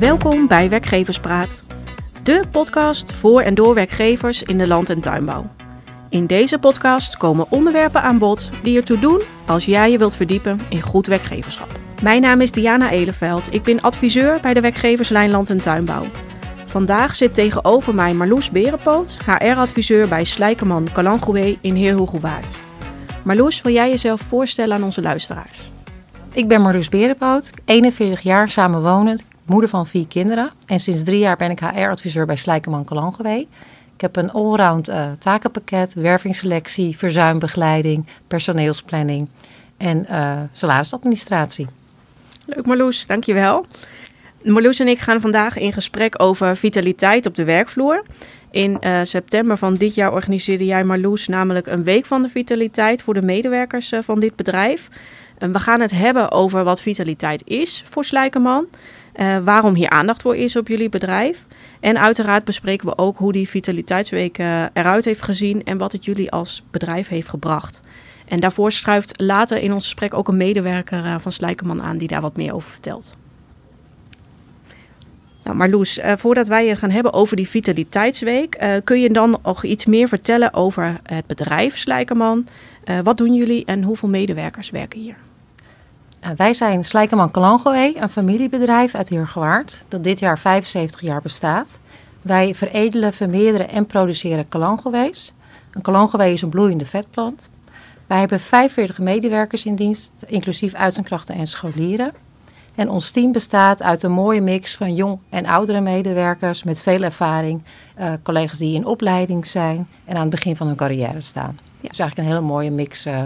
Welkom bij Werkgeverspraat, de podcast voor en door werkgevers in de land- en tuinbouw. In deze podcast komen onderwerpen aan bod die ertoe doen als jij je wilt verdiepen in goed werkgeverschap. Mijn naam is Diana Eleveld. Ik ben adviseur bij de werkgeverslijn Land en Tuinbouw. Vandaag zit tegenover mij Marloes Berenpoot, HR-adviseur bij Slijkerman Kalangoué in Heerhugowaard. Marloes, wil jij jezelf voorstellen aan onze luisteraars? Ik ben Marloes Berenpoot, 41 jaar samenwonend, moeder van vier kinderen. En sinds drie jaar ben ik HR-adviseur bij Slijkerman Kalangoué. Ik heb een allround uh, takenpakket, wervingsselectie, verzuimbegeleiding, personeelsplanning en uh, salarisadministratie. Leuk Marloes, dankjewel. Marloes en ik gaan vandaag in gesprek over vitaliteit op de werkvloer. In uh, september van dit jaar organiseerde jij Marloes namelijk een week van de vitaliteit voor de medewerkers van dit bedrijf. En we gaan het hebben over wat vitaliteit is voor Slijkerman. Uh, waarom hier aandacht voor is op jullie bedrijf. En uiteraard bespreken we ook hoe die Vitaliteitsweek eruit heeft gezien en wat het jullie als bedrijf heeft gebracht. En daarvoor schuift later in ons gesprek ook een medewerker van Slijkerman aan die daar wat meer over vertelt. Nou, Marloes, voordat wij het gaan hebben over die Vitaliteitsweek, kun je dan nog iets meer vertellen over het bedrijf Slijkerman? Wat doen jullie en hoeveel medewerkers werken hier? Wij zijn Slijkerman Kalangoe, een familiebedrijf uit Heergewaard, dat dit jaar 75 jaar bestaat. Wij veredelen, vermeerderen en produceren kalangoees. Een kalangoe is een bloeiende vetplant. Wij hebben 45 medewerkers in dienst, inclusief uitzendkrachten en scholieren. En ons team bestaat uit een mooie mix van jong en oudere medewerkers met veel ervaring. Uh, collega's die in opleiding zijn en aan het begin van hun carrière staan. Ja. Dus eigenlijk een hele mooie mix uh,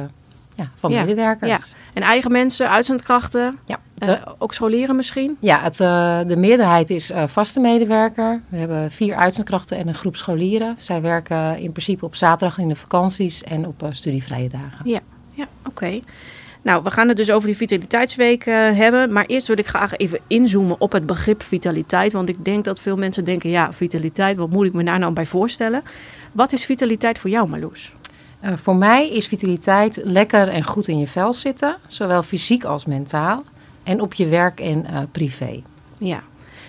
ja, van ja. medewerkers. Ja. En eigen mensen, uitzendkrachten, ja. De, uh, ook scholieren misschien? Ja, het, de meerderheid is vaste medewerker. We hebben vier uitzendkrachten en een groep scholieren. Zij werken in principe op zaterdag in de vakanties en op studievrije dagen. Ja, ja oké. Okay. Nou, we gaan het dus over die Vitaliteitsweek hebben. Maar eerst wil ik graag even inzoomen op het begrip vitaliteit. Want ik denk dat veel mensen denken, ja, vitaliteit, wat moet ik me daar nou bij voorstellen? Wat is vitaliteit voor jou, Marloes? Uh, voor mij is vitaliteit lekker en goed in je vel zitten. Zowel fysiek als mentaal. En op je werk en uh, privé. Ja.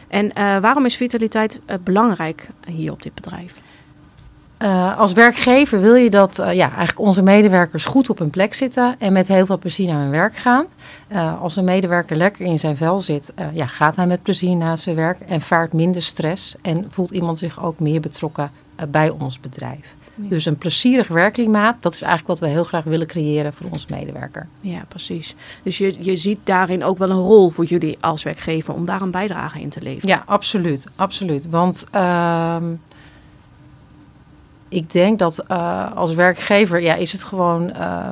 En waarom is vitaliteit belangrijk hier op dit bedrijf? Als werkgever wil je dat ja, eigenlijk onze medewerkers goed op hun plek zitten en met heel veel plezier naar hun werk gaan. Als een medewerker lekker in zijn vel zit, ja, gaat hij met plezier naar zijn werk en vaart minder stress en voelt iemand zich ook meer betrokken bij ons bedrijf. Ja. Dus een plezierig werkklimaat, dat is eigenlijk wat we heel graag willen creëren voor onze medewerker. Ja, precies. Dus je, je ziet daarin ook wel een rol voor jullie als werkgever om daar een bijdrage in te leveren. Ja, absoluut. absoluut. Want ehm, ik denk dat uh, als werkgever, ja, is het gewoon, uh,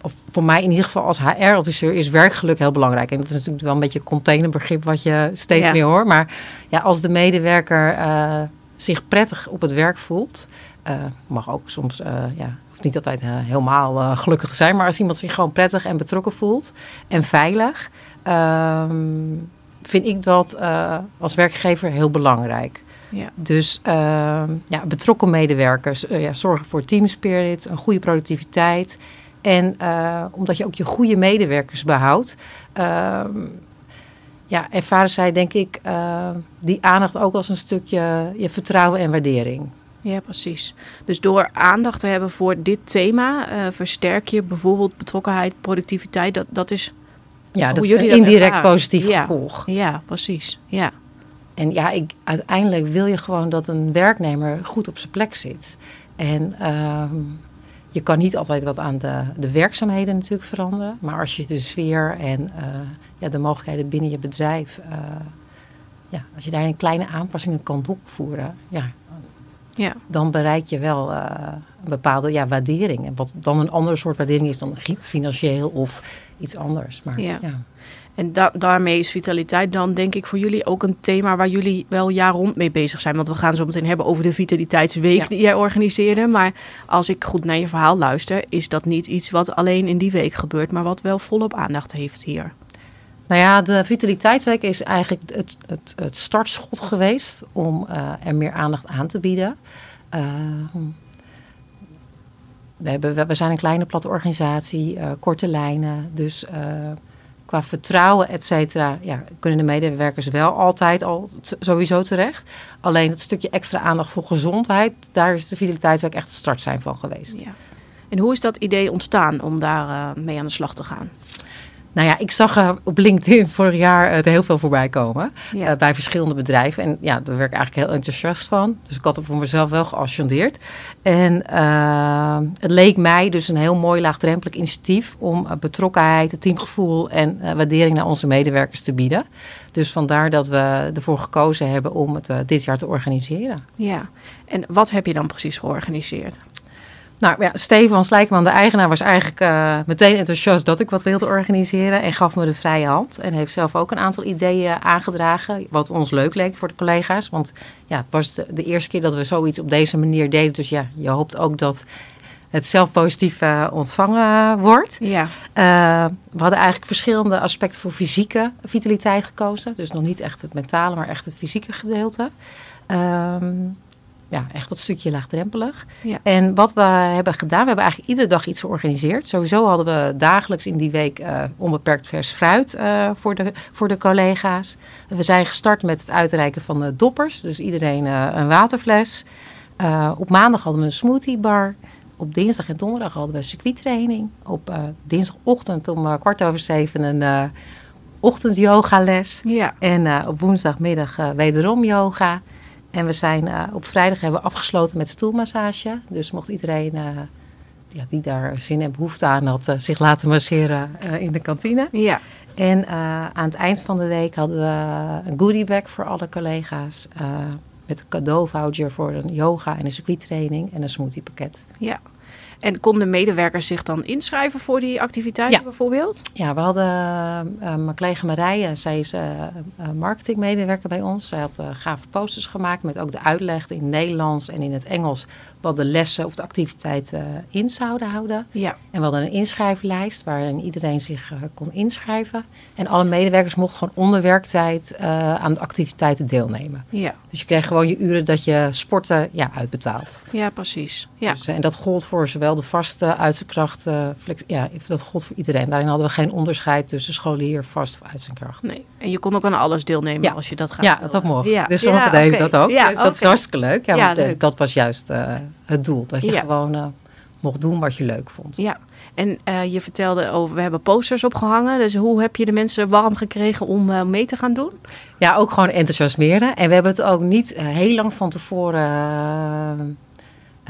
of voor mij in ieder geval als HR-adviseur, is werkgeluk heel belangrijk. En dat is natuurlijk wel een beetje een containerbegrip wat je steeds ja. meer hoort. Maar ja, als de medewerker uh, zich prettig op het werk voelt, mag ook soms, ja, hoeft niet altijd helemaal gelukkig te zijn, maar als iemand zich gewoon prettig en betrokken voelt en veilig, ehm, vind ik dat als werkgever heel belangrijk. Ja. Dus uh, ja, betrokken medewerkers uh, ja, zorgen voor teamspirit, een goede productiviteit. En uh, omdat je ook je goede medewerkers behoudt, ehm, ja, ervaren zij denk ik die aandacht ook als een stukje je vertrouwen en waardering. Ja, precies. Dus door aandacht te hebben voor dit thema, versterk je bijvoorbeeld betrokkenheid, productiviteit. Dat, dat is. Ja, dat is een indirect positief ja. gevolg. Ja, precies. Ja. En ja, ik, uiteindelijk wil je gewoon dat een werknemer goed op zijn plek zit. En uh, je kan niet altijd wat aan de, de werkzaamheden natuurlijk veranderen. Maar als je de sfeer en uh, ja, de mogelijkheden binnen je bedrijf... Uh, ja, als je daar een kleine aanpassingen kan doorvoeren... Ja, ja. dan bereik je wel uh, een bepaalde ja, waardering. Wat dan een andere soort waardering is dan financieel of iets anders. Maar, ja. ja. En da daarmee is vitaliteit dan denk ik voor jullie ook een thema waar jullie wel jaar rond mee bezig zijn. Want we gaan zo meteen hebben over de Vitaliteitsweek ja. die jij organiseerde. Maar als ik goed naar je verhaal luister, is dat niet iets wat alleen in die week gebeurt, maar wat wel volop aandacht heeft hier. Nou ja, de Vitaliteitsweek is eigenlijk het, het, het startschot geweest om uh, er meer aandacht aan te bieden. Uh, we, hebben, zijn een kleine platte organisatie, uh, korte lijnen. Dus qua vertrouwen, et cetera, ja, kunnen de medewerkers wel altijd al sowieso terecht. Alleen het stukje extra aandacht voor gezondheid, daar is de Vitaliteitsweek echt de start zijn van geweest. Ja. En hoe is dat idee ontstaan om daar mee aan de slag te gaan? Nou ja, ik zag uh, op LinkedIn vorig jaar uh, er heel veel voorbij komen. Uh, bij verschillende bedrijven. En ja, daar werd ik eigenlijk heel enthousiast van. Dus ik had het voor mezelf wel geascendeerd. En het leek mij dus een heel mooi laagdrempelig initiatief om betrokkenheid, het teamgevoel en waardering naar onze medewerkers te bieden. Dus vandaar dat we ervoor gekozen hebben om het dit jaar te organiseren. Ja, en wat heb je dan precies georganiseerd? Nou ja, Stefan Slijkman, de eigenaar, was eigenlijk uh, meteen enthousiast dat ik wat wilde organiseren. En gaf me de vrije hand. En heeft zelf ook een aantal ideeën aangedragen. Wat ons leuk leek voor de collega's. Want ja, het was de, de eerste keer dat we zoiets op deze manier deden. Dus ja, je hoopt ook dat het zelf positief uh, ontvangen wordt. Ja. Uh, we hadden eigenlijk verschillende aspecten voor fysieke vitaliteit gekozen. Dus nog niet echt het mentale, maar echt het fysieke gedeelte. Um, ja, echt dat stukje laagdrempelig. Ja. En wat we hebben gedaan, we hebben eigenlijk iedere dag iets georganiseerd. Sowieso hadden we dagelijks in die week uh, onbeperkt vers fruit uh, voor, de, voor de collega's. We zijn gestart met het uitreiken van de doppers. Dus iedereen uh, een waterfles. op maandag hadden we een smoothiebar. Op dinsdag en donderdag hadden we circuittraining. Op dinsdagochtend om kwart over zeven een ochtend-yoga-les. Ja. En op woensdagmiddag wederom yoga. En we zijn uh, op vrijdag hebben we afgesloten met stoelmassage. Dus mocht iedereen uh, ja, die daar zin en behoefte aan had, uh, zich laten masseren in de kantine. Ja. En aan het eind van de week hadden we een goodiebag voor alle collega's. met een cadeauvoucher voor een yoga en een circuittraining en een smoothiepakket. Ja, en konden medewerkers zich dan inschrijven voor die activiteiten ja. bijvoorbeeld? Ja, we hadden uh, mijn collega Marije, zij is uh, marketingmedewerker bij ons. Zij had gave posters gemaakt met ook de uitleg in het Nederlands en in het Engels wat de lessen of de activiteiten in zouden houden. Ja. En we hadden een inschrijflijst waarin iedereen zich kon inschrijven. En alle medewerkers mochten gewoon onder werktijd aan de activiteiten deelnemen. Ja. Dus je kreeg gewoon je uren dat je sporten ja, uitbetaalt. Ja, precies. Ja. Dus, en dat gold voor zowel de vaste uitzendkracht, ja, dat gold voor iedereen. Daarin hadden we geen onderscheid tussen scholier, vast of uitzendkracht. Nee, en je kon ook aan alles deelnemen als je dat gaat Ja, dat mocht. Ja. Dus sommigen ja, deden dat ook. Ja, dus dat is hartstikke leuk. Ja, want, leuk. dat was juist uh, het doel. Dat je gewoon uh, mocht doen wat je leuk vond. Ja, en uh, je vertelde over, we hebben posters opgehangen. Dus hoe heb je de mensen warm gekregen om uh, mee te gaan doen? Ja, ook gewoon enthousiasmeren. En we hebben het ook niet heel lang van tevoren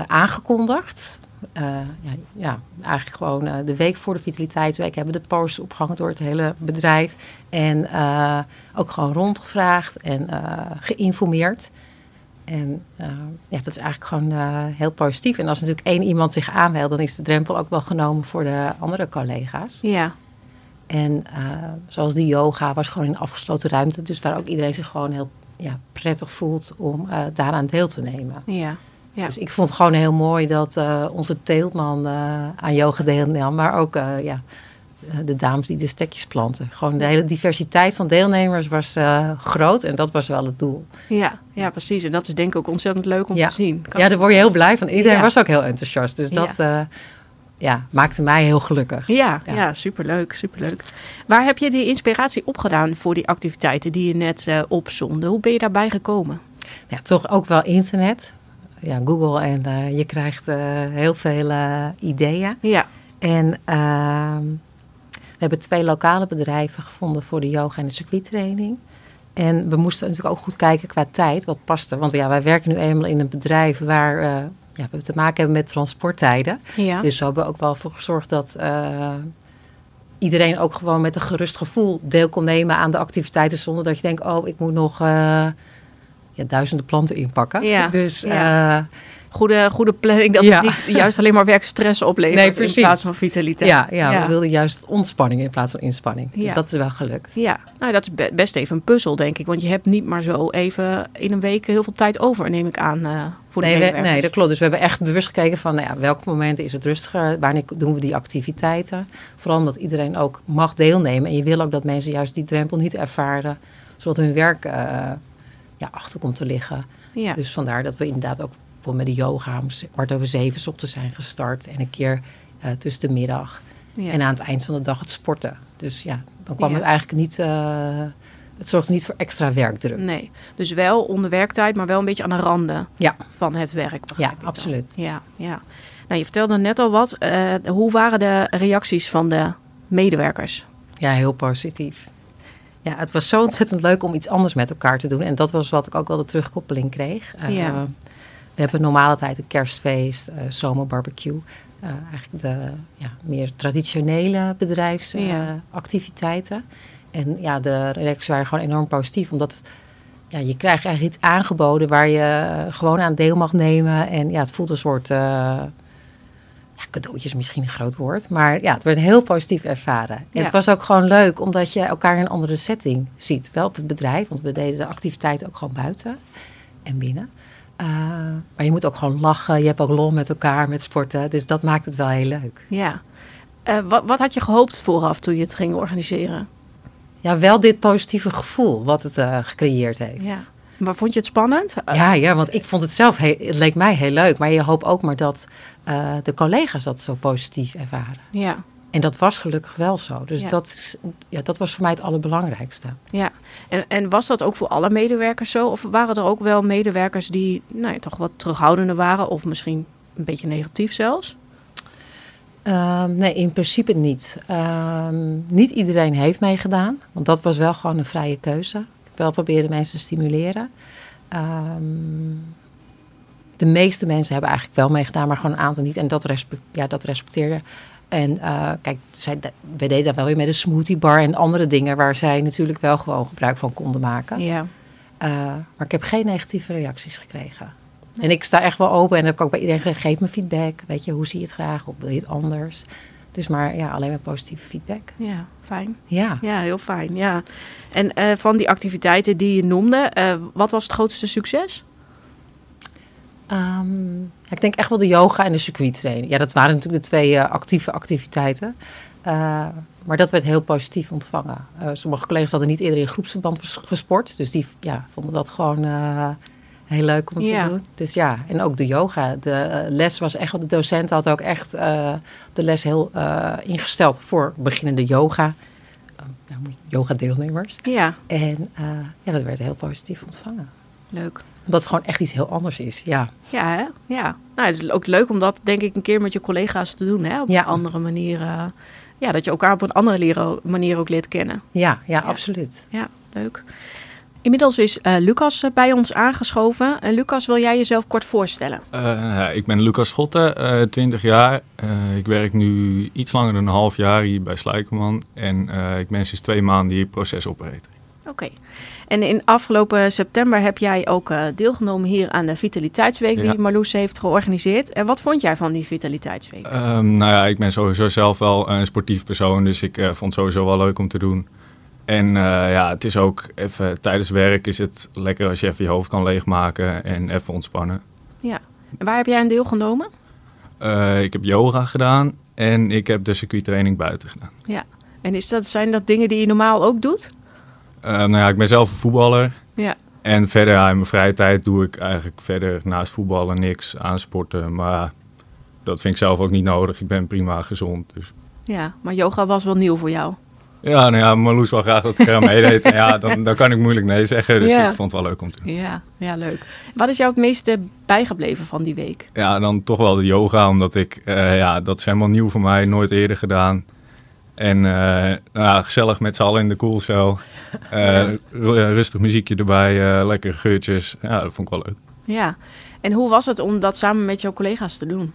aangekondigd. Uh, ja, ja, eigenlijk gewoon uh, de week voor de Vitaliteitsweek hebben we de posters opgehangen door het hele bedrijf. En uh, ook gewoon rondgevraagd en geïnformeerd. En ja, dat is eigenlijk gewoon heel positief. En als natuurlijk één iemand zich aanmeldt, dan is de drempel ook wel genomen voor de andere collega's. Ja. En zoals die yoga was gewoon in een afgesloten ruimte. Dus waar ook iedereen zich gewoon heel ja, prettig voelt om daaraan deel te nemen. Ja. Ja. Dus ik vond het gewoon heel mooi dat onze teeltman aan yoga deelnam, maar ook ja, de dames die de stekjes planten. Gewoon de hele diversiteit van deelnemers was groot en dat was wel het doel. Ja, ja, precies. En dat is denk ik ook ontzettend leuk om ja. te zien. Kan ja, daar word je heel blij van. Iedereen was ook heel enthousiast. Dus dat ja, maakte mij heel gelukkig. Ja, ja. superleuk, superleuk. Waar heb je die inspiratie opgedaan voor die activiteiten die je net opzonde? Hoe ben je daarbij gekomen? Ja, toch ook wel internet ja, Google en uh, je krijgt uh, heel veel uh, ideeën. Ja. En ehm, hebben twee lokale bedrijven gevonden voor de yoga en de circuittraining. En we moesten natuurlijk ook goed kijken qua tijd, wat paste. Want ja, wij werken nu eenmaal in een bedrijf waar ja, we te maken hebben met transporttijden. Ja. Dus we hebben ook wel voor gezorgd dat iedereen ook gewoon met een gerust gevoel deel kon nemen aan de activiteiten. Zonder dat je denkt, oh, ik moet nog ja, duizenden planten inpakken. Ja, dus ja. Goede, goede planning, dat ja. het niet juist alleen maar werkstress oplevert nee, in plaats van vitaliteit. Ja, ja, we wilden juist ontspanning in plaats van inspanning. Dus dat is wel gelukt. Ja, nou dat is best even een puzzel, denk ik. Want je hebt niet maar zo even in een week heel veel tijd over, neem ik aan, uh, voor nee, de Nee, dat klopt. Dus we hebben echt bewust gekeken van, nou ja, welke momenten is het rustiger? Wanneer doen we die activiteiten? Vooral omdat iedereen ook mag deelnemen. En je wil ook dat mensen juist die drempel niet ervaren, zodat hun werk... Uh, ja, achter komt te liggen. Ja. Dus vandaar dat we inderdaad ook bijvoorbeeld met de yoga om kwart over zeven s ochtends zijn gestart. En een keer uh, tussen de middag. Ja. En aan het eind van de dag het sporten. Dus ja, Dan kwam Ja. het eigenlijk niet... eh, het zorgde niet voor extra werkdruk. Nee, dus wel onder werktijd, maar wel een beetje aan de randen Ja. van het werk. Ja, dan. absoluut. Ja, ja. Nou, je vertelde net al wat. Eh, hoe waren de reacties van de medewerkers? Ja, heel positief. Ja, het was zo ontzettend leuk om iets anders met elkaar te doen. En dat was wat ik ook wel de terugkoppeling kreeg. Eh, Ja. We hebben normale tijd een kerstfeest, eh zomerbarbecue. Eh, eigenlijk de ja, meer traditionele Ja. bedrijfsactiviteiten. en ja, de reacties waren gewoon enorm positief. Omdat ja, je krijgt eigenlijk iets aangeboden waar je gewoon aan deel mag nemen. En ja, het voelt een soort... eh, ja, cadeautje is misschien een groot woord. Maar ja, het werd heel positief ervaren. En Ja. het was ook gewoon leuk, omdat je elkaar in een andere setting ziet. Wel op het bedrijf, want we deden de activiteiten ook gewoon buiten en binnen. Eh, maar je moet ook gewoon lachen. Je hebt ook lol met elkaar, met sporten. Dus dat maakt het wel heel leuk. Ja. Eh, wat, wat had je gehoopt vooraf toen je het ging organiseren? Ja, wel dit positieve gevoel wat het eh, gecreëerd heeft. Ja. Maar vond je het spannend? Ja, ja, want ik vond het zelf, heel, het leek mij heel leuk. Maar je hoopt ook maar dat de collega's dat zo positief ervaren. ja. En dat was gelukkig wel zo. Dus Ja. dat, is, ja, dat was voor mij het allerbelangrijkste. Ja, en, en was dat ook voor alle medewerkers zo? Of waren er ook wel medewerkers die nou ja, toch wat terughoudender waren? Of misschien een beetje negatief zelfs? Ehm, nee, in principe niet. Ehm, niet iedereen heeft meegedaan, want dat was wel gewoon een vrije keuze. Ik heb wel proberen mensen te stimuleren. Ehm, de meeste mensen hebben eigenlijk wel meegedaan, maar gewoon een aantal niet. En dat, respect, ja, dat respecteer je. En eh, kijk, zij, we deden dat wel weer met een smoothie bar en andere dingen waar zij natuurlijk wel gewoon gebruik van konden maken. Ja. Uh, maar ik heb geen negatieve reacties gekregen. En ik sta echt wel open en heb ik ook bij iedereen gezegd, geef me feedback. Weet je, hoe zie je het graag of wil je het anders? Dus maar ja, alleen maar positieve feedback. Ja, fijn. Ja. Ja, heel fijn. Ja. En uh, van die activiteiten die je noemde, wat was het grootste succes? Um, ja, ik denk echt wel de yoga en de circuittraining. Ja, dat waren natuurlijk de twee uh, actieve activiteiten. Uh, maar dat werd heel positief ontvangen. Uh, sommige collega's hadden niet eerder in groepsverband gesport. Dus die ja, vonden dat gewoon heel leuk om ja. te doen. Dus ja, en ook de yoga. De les was echt, de docent had ook echt de les heel ingesteld voor beginnende yoga. yoga deelnemers. Ja. En ja, dat werd heel positief ontvangen. Leuk. Omdat het gewoon echt iets heel anders is, ja. Ja, hè? ja. Nou, het is ook leuk om dat denk ik een keer met je collega's te doen, hè? Op ja. een andere manier. Uh, ja, dat je elkaar op een andere manier ook leert kennen. Ja, ja, ja. absoluut. Ja, leuk. Inmiddels is uh, Lucas bij ons aangeschoven. En Lucas, wil jij jezelf kort voorstellen? Uh, ik ben Lucas Schotten, 20 jaar. Uh, ik werk nu iets langer dan een half jaar hier bij Sluikerman. En uh, ik ben sinds twee maanden hier procesoperator. Oké. Okay. En in afgelopen september heb jij ook uh, deelgenomen hier aan de Vitaliteitsweek die. Marloes heeft georganiseerd. En wat vond jij van die Vitaliteitsweek? Um, nou ja, ik ben sowieso zelf wel een sportief persoon, dus ik uh, vond het sowieso wel leuk om te doen. En uh, ja, het is ook even tijdens werk is het lekker als je even je hoofd kan leegmaken en even ontspannen. Ja. En waar heb jij aan deelgenomen? Ik heb yoga gedaan en ik heb de circuittraining buiten gedaan. Ja. En is dat, zijn dat dingen die je normaal ook doet? Uh, nou ja, ik ben zelf een voetballer. Ja. En verder, ja, in mijn vrije tijd doe ik eigenlijk verder naast voetballen niks aan sporten. Maar dat vind ik zelf ook niet nodig. Ik ben prima gezond. Dus. Ja, maar yoga was wel nieuw voor jou. Ja, nou ja, Marloes wil graag dat ik er aan meedeed. ja, dan, dan kan ik moeilijk nee zeggen. Dus ja. ik vond het wel leuk om te doen. Ja, ja, leuk. Wat is jou het meeste bijgebleven van die week? Ja, dan toch wel de yoga. Omdat ik, uh, ja, dat is helemaal nieuw voor mij. Nooit eerder gedaan. En uh, nou, gezellig met z'n allen in de koelcel. Uh, rustig muziekje erbij, uh, lekkere geurtjes. Ja, dat vond ik wel leuk. Ja, en hoe was het om dat samen met jouw collega's te doen?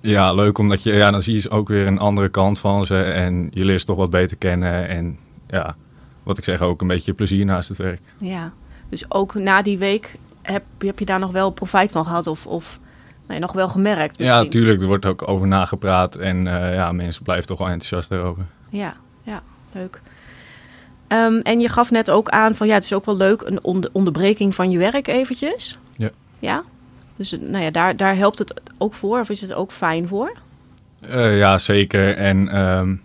Ja, leuk omdat je, ja, dan zie je ook weer een andere kant van ze. En je leert ze toch wat beter kennen. En ja, wat ik zeg, ook een beetje plezier naast het werk. Ja, dus ook na die week heb, heb je daar nog wel profijt van gehad? Of, of nee, nog wel gemerkt? Misschien? Ja, natuurlijk. Er wordt ook over nagepraat. En uh, ja, mensen blijven toch wel enthousiast daarover. Ja, ja, leuk. Um, en je gaf net ook aan van ja, het is ook wel leuk een onder, onderbreking van je werk eventjes. Ja. Ja? Dus nou ja, daar, daar helpt het ook voor of is het ook fijn voor? Uh, ja, zeker. En um,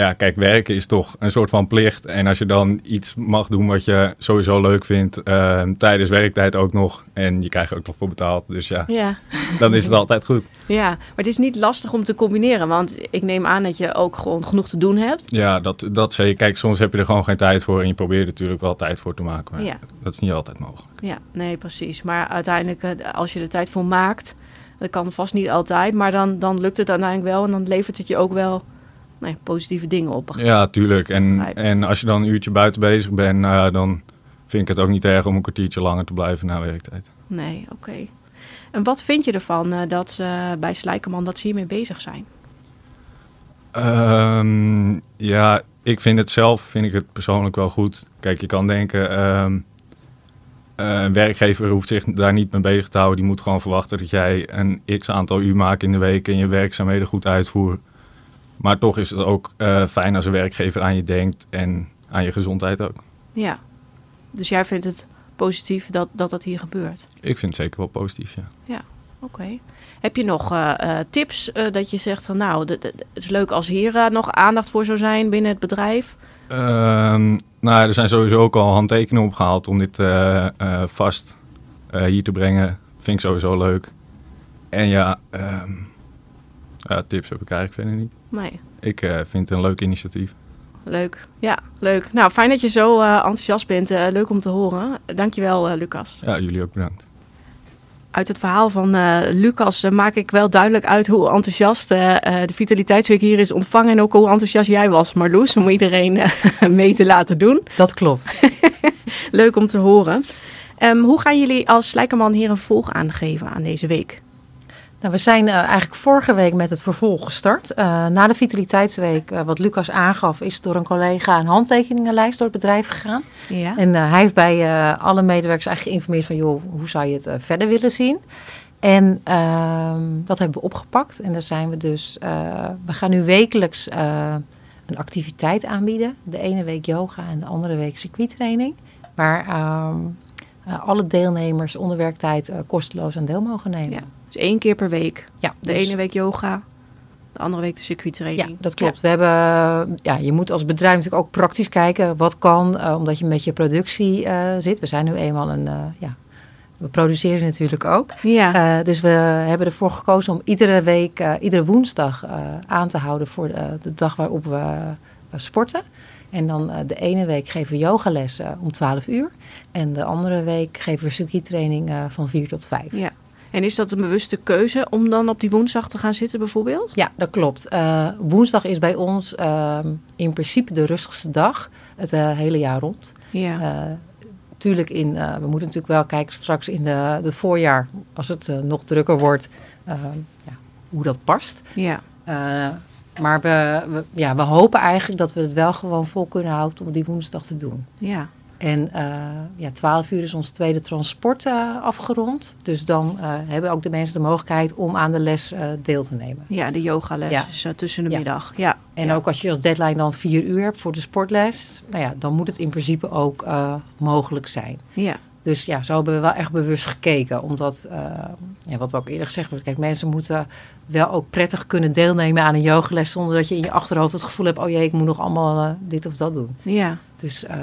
ja, kijk, werken is toch een soort van plicht. En als je dan iets mag doen wat je sowieso leuk vindt, uh, tijdens werktijd ook nog. En je krijgt er ook nog voor betaald. Dus ja, Ja. dan is het altijd goed. ja, maar het is niet lastig om te combineren. Want ik neem aan dat je ook gewoon genoeg te doen hebt. Ja, dat, dat zeker. Kijk, soms heb je er gewoon geen tijd voor. En je probeert er natuurlijk wel tijd voor te maken. Maar Ja. dat is niet altijd mogelijk. Ja, nee, precies. Maar uiteindelijk, eh, als je er tijd voor maakt, dat kan vast niet altijd, maar dan, dan lukt het uiteindelijk wel en dan levert het je ook wel positieve dingen op. Ja, tuurlijk. En, en als je dan een uurtje buiten bezig bent, nou dan vind ik het ook niet erg om een kwartiertje langer te blijven na werktijd. Nee, oké. En wat vind je ervan eh, dat ze bij Slijkerman dat ze hiermee bezig zijn? Ehm, ja, ik vind het zelf, vind ik het persoonlijk wel goed. Kijk, je kan denken, eh, een werkgever hoeft zich daar niet mee bezig te houden. Die moet gewoon verwachten dat jij een x aantal uur maakt in de week en je werkzaamheden goed uitvoert. Maar toch is het ook eh, fijn als een werkgever aan je denkt en aan je gezondheid ook. Ja, dus jij vindt het positief dat dat, dat hier gebeurt? Ik vind het zeker wel positief, ja. Oké. Heb je nog eh, eh, tips dat je zegt van nou, het is leuk als hier nog aandacht voor zou zijn binnen het bedrijf? Ehm, nou, er zijn sowieso ook al handtekeningen opgehaald om dit vast hier te brengen. Vind ik sowieso leuk. En ja, ehm, ja, tips heb ik eigenlijk verder niet. Nee. Ik eh, vind het een leuk initiatief. Leuk. Ja, leuk. Nou, fijn dat je zo eh, enthousiast bent. Eh, leuk om te horen. Dankjewel, eh Lucas. Ja, jullie ook bedankt. Uit het verhaal van eh, Lucas maak ik wel duidelijk uit hoe enthousiast de Vitaliteitsweek hier is ontvangen. En ook hoe enthousiast jij was, Marloes, om iedereen eh, mee te laten doen. Dat klopt. Leuk om te horen. Ehm, hoe gaan jullie als Slijkerman hier een vervolg aan geven aan deze week? Nou, we zijn eh, eigenlijk vorige week met het vervolg gestart. Eh, na de Vitaliteitsweek, eh, wat Lucas aangaf, is door een collega een handtekeningenlijst door het bedrijf gegaan. Ja. En hij heeft bij alle medewerkers eigenlijk geïnformeerd van, joh, hoe zou je het verder willen zien? En ehm, dat hebben we opgepakt. En daar zijn we dus, we gaan nu wekelijks een activiteit aanbieden. De ene week yoga en de andere week circuittraining. Waar ehm, eh, alle deelnemers onder werktijd kosteloos aan deel mogen nemen. Ja. Dus één keer per week. Ja, De dus- ene week yoga, de andere week de circuittraining. Ja, dat klopt. We hebben, ja, je moet als bedrijf natuurlijk ook praktisch kijken wat kan, eh, omdat je met je productie eh, zit. We zijn nu eenmaal een, eh, ja, we produceren natuurlijk ook. Ja. Dus we hebben ervoor gekozen om iedere week, iedere woensdag aan te houden voor de, de dag waarop we sporten. En dan de ene week geven we yogalessen om 12 uur. En de andere week geven we circuittraining van 4 tot 5. ja. En is dat een bewuste keuze om dan op die woensdag te gaan zitten bijvoorbeeld? Ja, dat klopt. Eh, woensdag is bij ons ehm, in principe de rustigste dag het eh, hele jaar rond. Ja. Eh, tuurlijk, in, we moeten natuurlijk wel kijken straks in de, het voorjaar, als het nog drukker wordt, ehm, ja, hoe dat past. ja. Maar we, we, ja, we hopen eigenlijk dat we het wel gewoon vol kunnen houden om die woensdag te doen. Ja. En eh ja, 12 uur is ons tweede transport eh, afgerond. Dus dan eh, hebben ook de mensen de mogelijkheid om aan de les deel te nemen. Ja, de yogales Ja. tussen de Ja. middag. Ja. En Ja. ook als je als deadline dan vier uur hebt voor de sportles, nou ja, dan moet het in principe ook mogelijk zijn. Ja. Dus ja, zo hebben we wel echt bewust gekeken. Omdat, ja, wat ook eerder gezegd wordt, kijk, mensen moeten wel ook prettig kunnen deelnemen aan een yogales zonder dat je in je achterhoofd het gevoel hebt, oh jee, ik moet nog allemaal dit of dat doen. ja. Dus eh,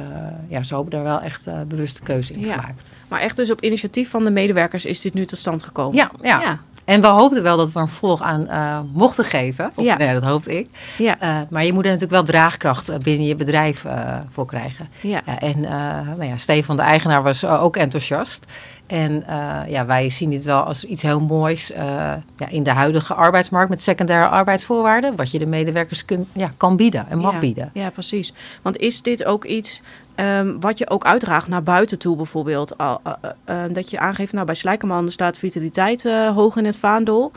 ja, zo hebben we daar wel echt eh bewuste keuze in Ja. gemaakt. Maar echt dus op initiatief van de medewerkers is dit nu tot stand gekomen? Ja, ja. Ja. En we hoopten wel dat we een vervolg aan eh, mochten geven. Of, Ja. Nee, dat hoopte ik. Ja. Maar je moet er natuurlijk wel draagkracht binnen je bedrijf voor krijgen. Ja. En nou ja, Stefan, de eigenaar, was ook enthousiast. En eh, ja, wij zien dit wel als iets heel moois eh, ja, in de huidige arbeidsmarkt met secundaire arbeidsvoorwaarden. Wat je de medewerkers kun, ja, kan bieden en mag ja. bieden. Ja, precies. Want is dit ook iets ehm, wat je ook uitdraagt naar buiten toe bijvoorbeeld? Eh, eh, eh, dat je aangeeft, nou bij Slijkerman staat vitaliteit hoog in het vaandel.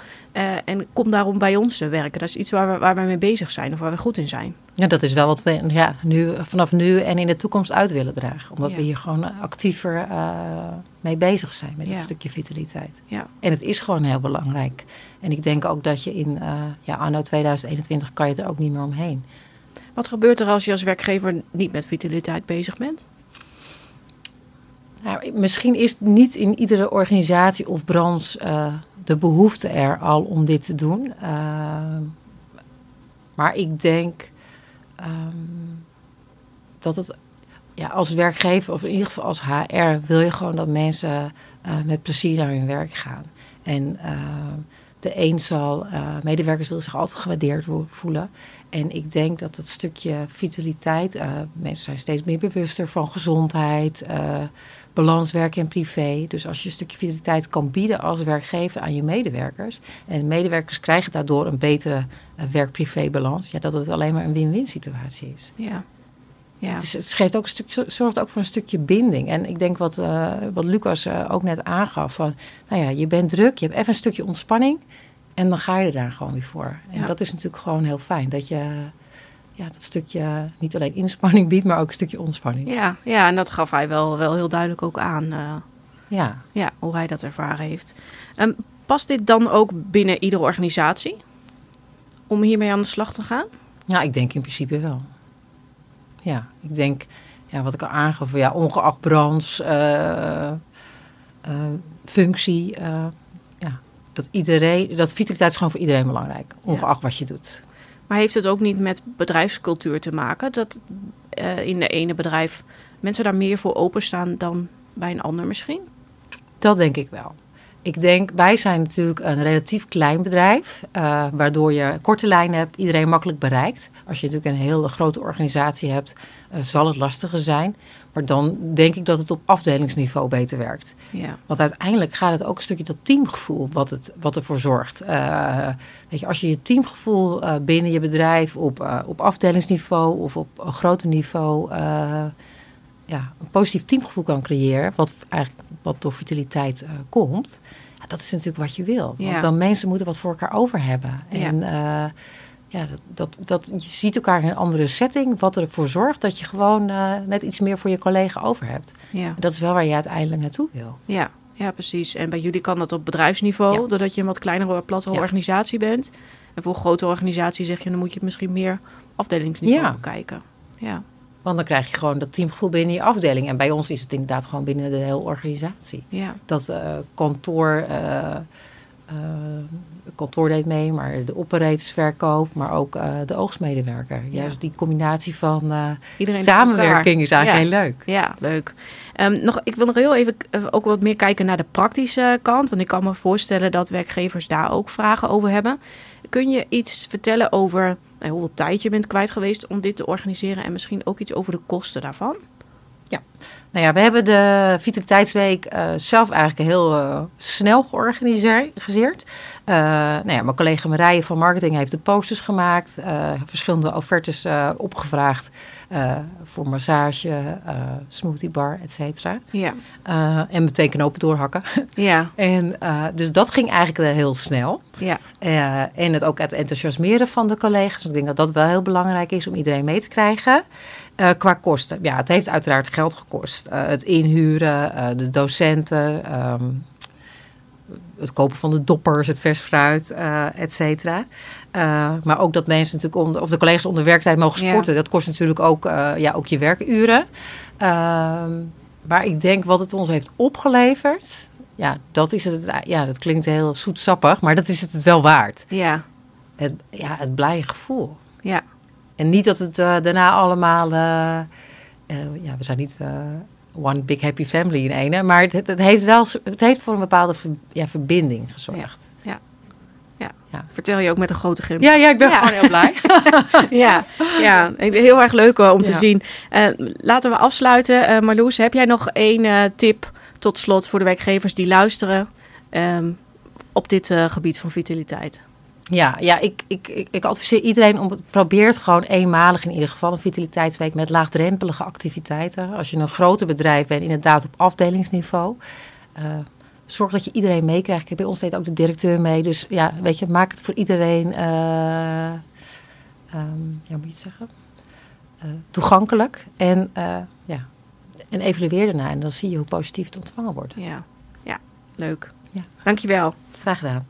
en kom daarom bij ons te werken. Dat is iets waar we, waar we mee bezig zijn of waar we goed in zijn. Ja, dat is wel wat we ja, nu, vanaf nu en in de toekomst uit willen dragen. Omdat Ja. we hier gewoon actiever eh, mee bezig zijn met Ja. dat stukje vitaliteit. Ja. En het is gewoon heel belangrijk. En ik denk ook dat je in eh, ja, anno 2021 kan je er ook niet meer omheen. Wat gebeurt er als je als werkgever niet met vitaliteit bezig bent? Nou, misschien is niet in iedere organisatie of branche eh, de behoefte er al om dit te doen. Maar ik denk ehm, dat het ja, als werkgever, of in ieder geval als HR, wil je gewoon dat mensen met plezier naar hun werk gaan. En de een zal, medewerkers willen zich altijd gewaardeerd voelen. En ik denk dat het stukje vitaliteit, mensen zijn steeds meer bewuster van gezondheid, balans werk en privé. Dus als je een stukje vitaliteit kan bieden als werkgever aan je medewerkers. En medewerkers krijgen daardoor een betere uh, werk-privé balans. Ja, dat het alleen maar een win-win situatie is. Ja. Ja. Het, is, het geeft ook een stuk, zorgt ook voor een stukje binding. En ik denk wat, uh, wat Lucas uh, ook net aangaf: van nou ja, je bent druk, je hebt even een stukje ontspanning. En dan ga je er daar gewoon weer voor. En ja. dat is natuurlijk gewoon heel fijn. Dat je ja, dat stukje niet alleen inspanning biedt, maar ook een stukje ontspanning. Ja, ja en dat gaf hij wel, wel heel duidelijk ook aan. Uh, ja. ja, hoe hij dat ervaren heeft. Um, past dit dan ook binnen iedere organisatie? Om hiermee aan de slag te gaan? Ja, ik denk in principe wel. Ja, ik denk, ja, wat ik al aangaf, ja, ongeacht branche, uh, uh, functie, ja, dat iedereen, dat vitaliteit is gewoon voor iedereen belangrijk, ongeacht wat je doet. Maar heeft het ook niet met bedrijfscultuur te maken? Dat uh, in de ene bedrijf mensen daar meer voor openstaan dan bij een ander misschien? Dat denk ik wel. Ik denk, wij zijn natuurlijk een relatief klein bedrijf, uh, waardoor je korte lijnen hebt, iedereen makkelijk bereikt. Als je natuurlijk een hele grote organisatie hebt, uh, zal het lastiger zijn. Maar dan denk ik dat het op afdelingsniveau beter werkt. Ja. Want uiteindelijk gaat het ook een stukje dat teamgevoel wat, het, wat ervoor zorgt. Uh, weet je, als je je teamgevoel uh, binnen je bedrijf op, uh, op afdelingsniveau of op een groter niveau ja, een positief teamgevoel kan creëren, wat eigenlijk wat door vitaliteit komt, ja, dat is natuurlijk wat je wil. Want Ja. dan mensen moeten wat voor elkaar over hebben. En ja, dat, dat, dat, je ziet elkaar in een andere setting, wat ervoor zorgt dat je gewoon uh, net iets meer voor je collega over hebt. Ja. En dat is wel waar je uiteindelijk naartoe wil. Ja, ja, precies. En bij jullie kan dat op bedrijfsniveau, Ja. doordat je een wat kleinere, plattere Ja. organisatie bent. En voor een grote organisatie zeg je, dan moet je het misschien meer afdelingsniveau Ja. bekijken. Ja, Want dan krijg je gewoon dat teamgevoel binnen je afdeling. En bij ons is het inderdaad gewoon binnen de hele organisatie. ja, Dat eh, kantoor, eh kantoor deed mee, maar de operatorsverkoop, maar ook eh, de oogstmedewerker. Ja. Juist die combinatie van eh, samenwerking is eigenlijk Ja. heel leuk. Ja, leuk. Ehm, nog, ik wil nog heel even eh, ook wat meer kijken naar de praktische kant. Want ik kan me voorstellen dat werkgevers daar ook vragen over hebben. Kun je iets vertellen over nou, hoeveel tijd je bent kwijt geweest om dit te organiseren? En misschien ook iets over de kosten daarvan? Nou ja, we hebben de Vitaliteitsweek eh, zelf eigenlijk heel eh, snel georganiseerd. Eh, nou ja, mijn collega Marije van Marketing heeft de posters gemaakt, verschillende offertes opgevraagd voor massage, eh smoothie bar, et cetera. Ja, en meteen knopen doorhakken. ja, en, dus dat ging eigenlijk wel heel snel. ja, en het ook het enthousiasmeren van de collega's. Ik denk dat dat wel heel belangrijk is om iedereen mee te krijgen. Eh, qua kosten. Ja, het heeft uiteraard geld gekost. Eh, het inhuren, eh, de docenten, ehm, het kopen van de doppers, het vers fruit, et cetera. Maar ook dat mensen natuurlijk onder, of de collega's onder werktijd mogen Ja. sporten. Dat kost natuurlijk ook, ja, ook je werkuren. Ehm, maar ik denk wat het ons heeft opgeleverd. Ja, dat is het. Ja, dat klinkt heel zoetsappig, maar dat is het wel waard. ja, Het, ja, het blije gevoel. ja, En niet dat het eh, daarna allemaal. eh, eh, ja, we zijn niet one big happy family in ene. Maar het, het, heeft wel. Het heeft voor een bepaalde ver- ja, verbinding gezorgd. Vertel je ook met een grote grim. Ja, ja, ik ben Ja. gewoon heel blij. ja, ja. Heel erg leuk om te Ja. zien. Laten we afsluiten. Marloes, heb jij nog één tip tot slot voor de werkgevers die luisteren ehm, op dit gebied van vitaliteit? Ja, ja ik, ik, ik, ik adviseer iedereen om probeert gewoon eenmalig in ieder geval een vitaliteitsweek met laagdrempelige activiteiten. Als je een groter bedrijf bent, inderdaad op afdelingsniveau. Eh, zorg dat je iedereen meekrijgt. Kijk, Bij ons deed ook de directeur mee. Dus ja, weet je, maak het voor iedereen, ehm, ja, moet je het zeggen, Eh, toegankelijk. En, ja, en evalueer daarna. En dan zie je hoe positief het ontvangen wordt. Ja, ja leuk. Ja. Dankjewel. Graag gedaan.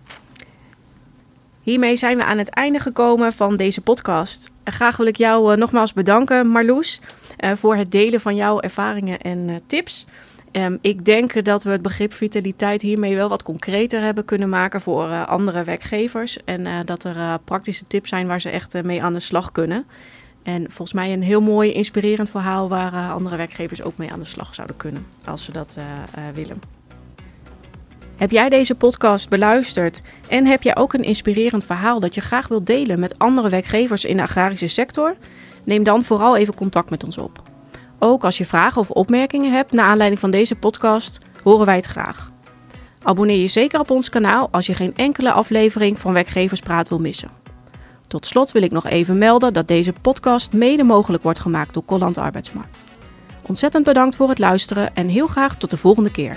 Hiermee zijn we aan het einde gekomen van deze podcast. Graag wil ik jou eh, nogmaals bedanken, Marloes, eh, voor het delen van jouw ervaringen en eh, tips. Ehm, ik denk dat we het begrip vitaliteit hiermee wel wat concreter hebben kunnen maken voor andere werkgevers. En dat er praktische tips zijn waar ze echt mee aan de slag kunnen. En volgens mij een heel mooi, inspirerend verhaal waar andere werkgevers ook mee aan de slag zouden kunnen, als ze dat willen. Heb jij deze podcast beluisterd en heb jij ook een inspirerend verhaal dat je graag wilt delen met andere werkgevers in de agrarische sector? Neem dan vooral even contact met ons op. Ook als je vragen of opmerkingen hebt naar aanleiding van deze podcast, horen wij het graag. Abonneer je zeker op ons kanaal als je geen enkele aflevering van Werkgeverspraat wil missen. Tot slot wil ik nog even melden dat deze podcast mede mogelijk wordt gemaakt door Colland Arbeidsmarkt. Ontzettend bedankt voor het luisteren en heel graag tot de volgende keer.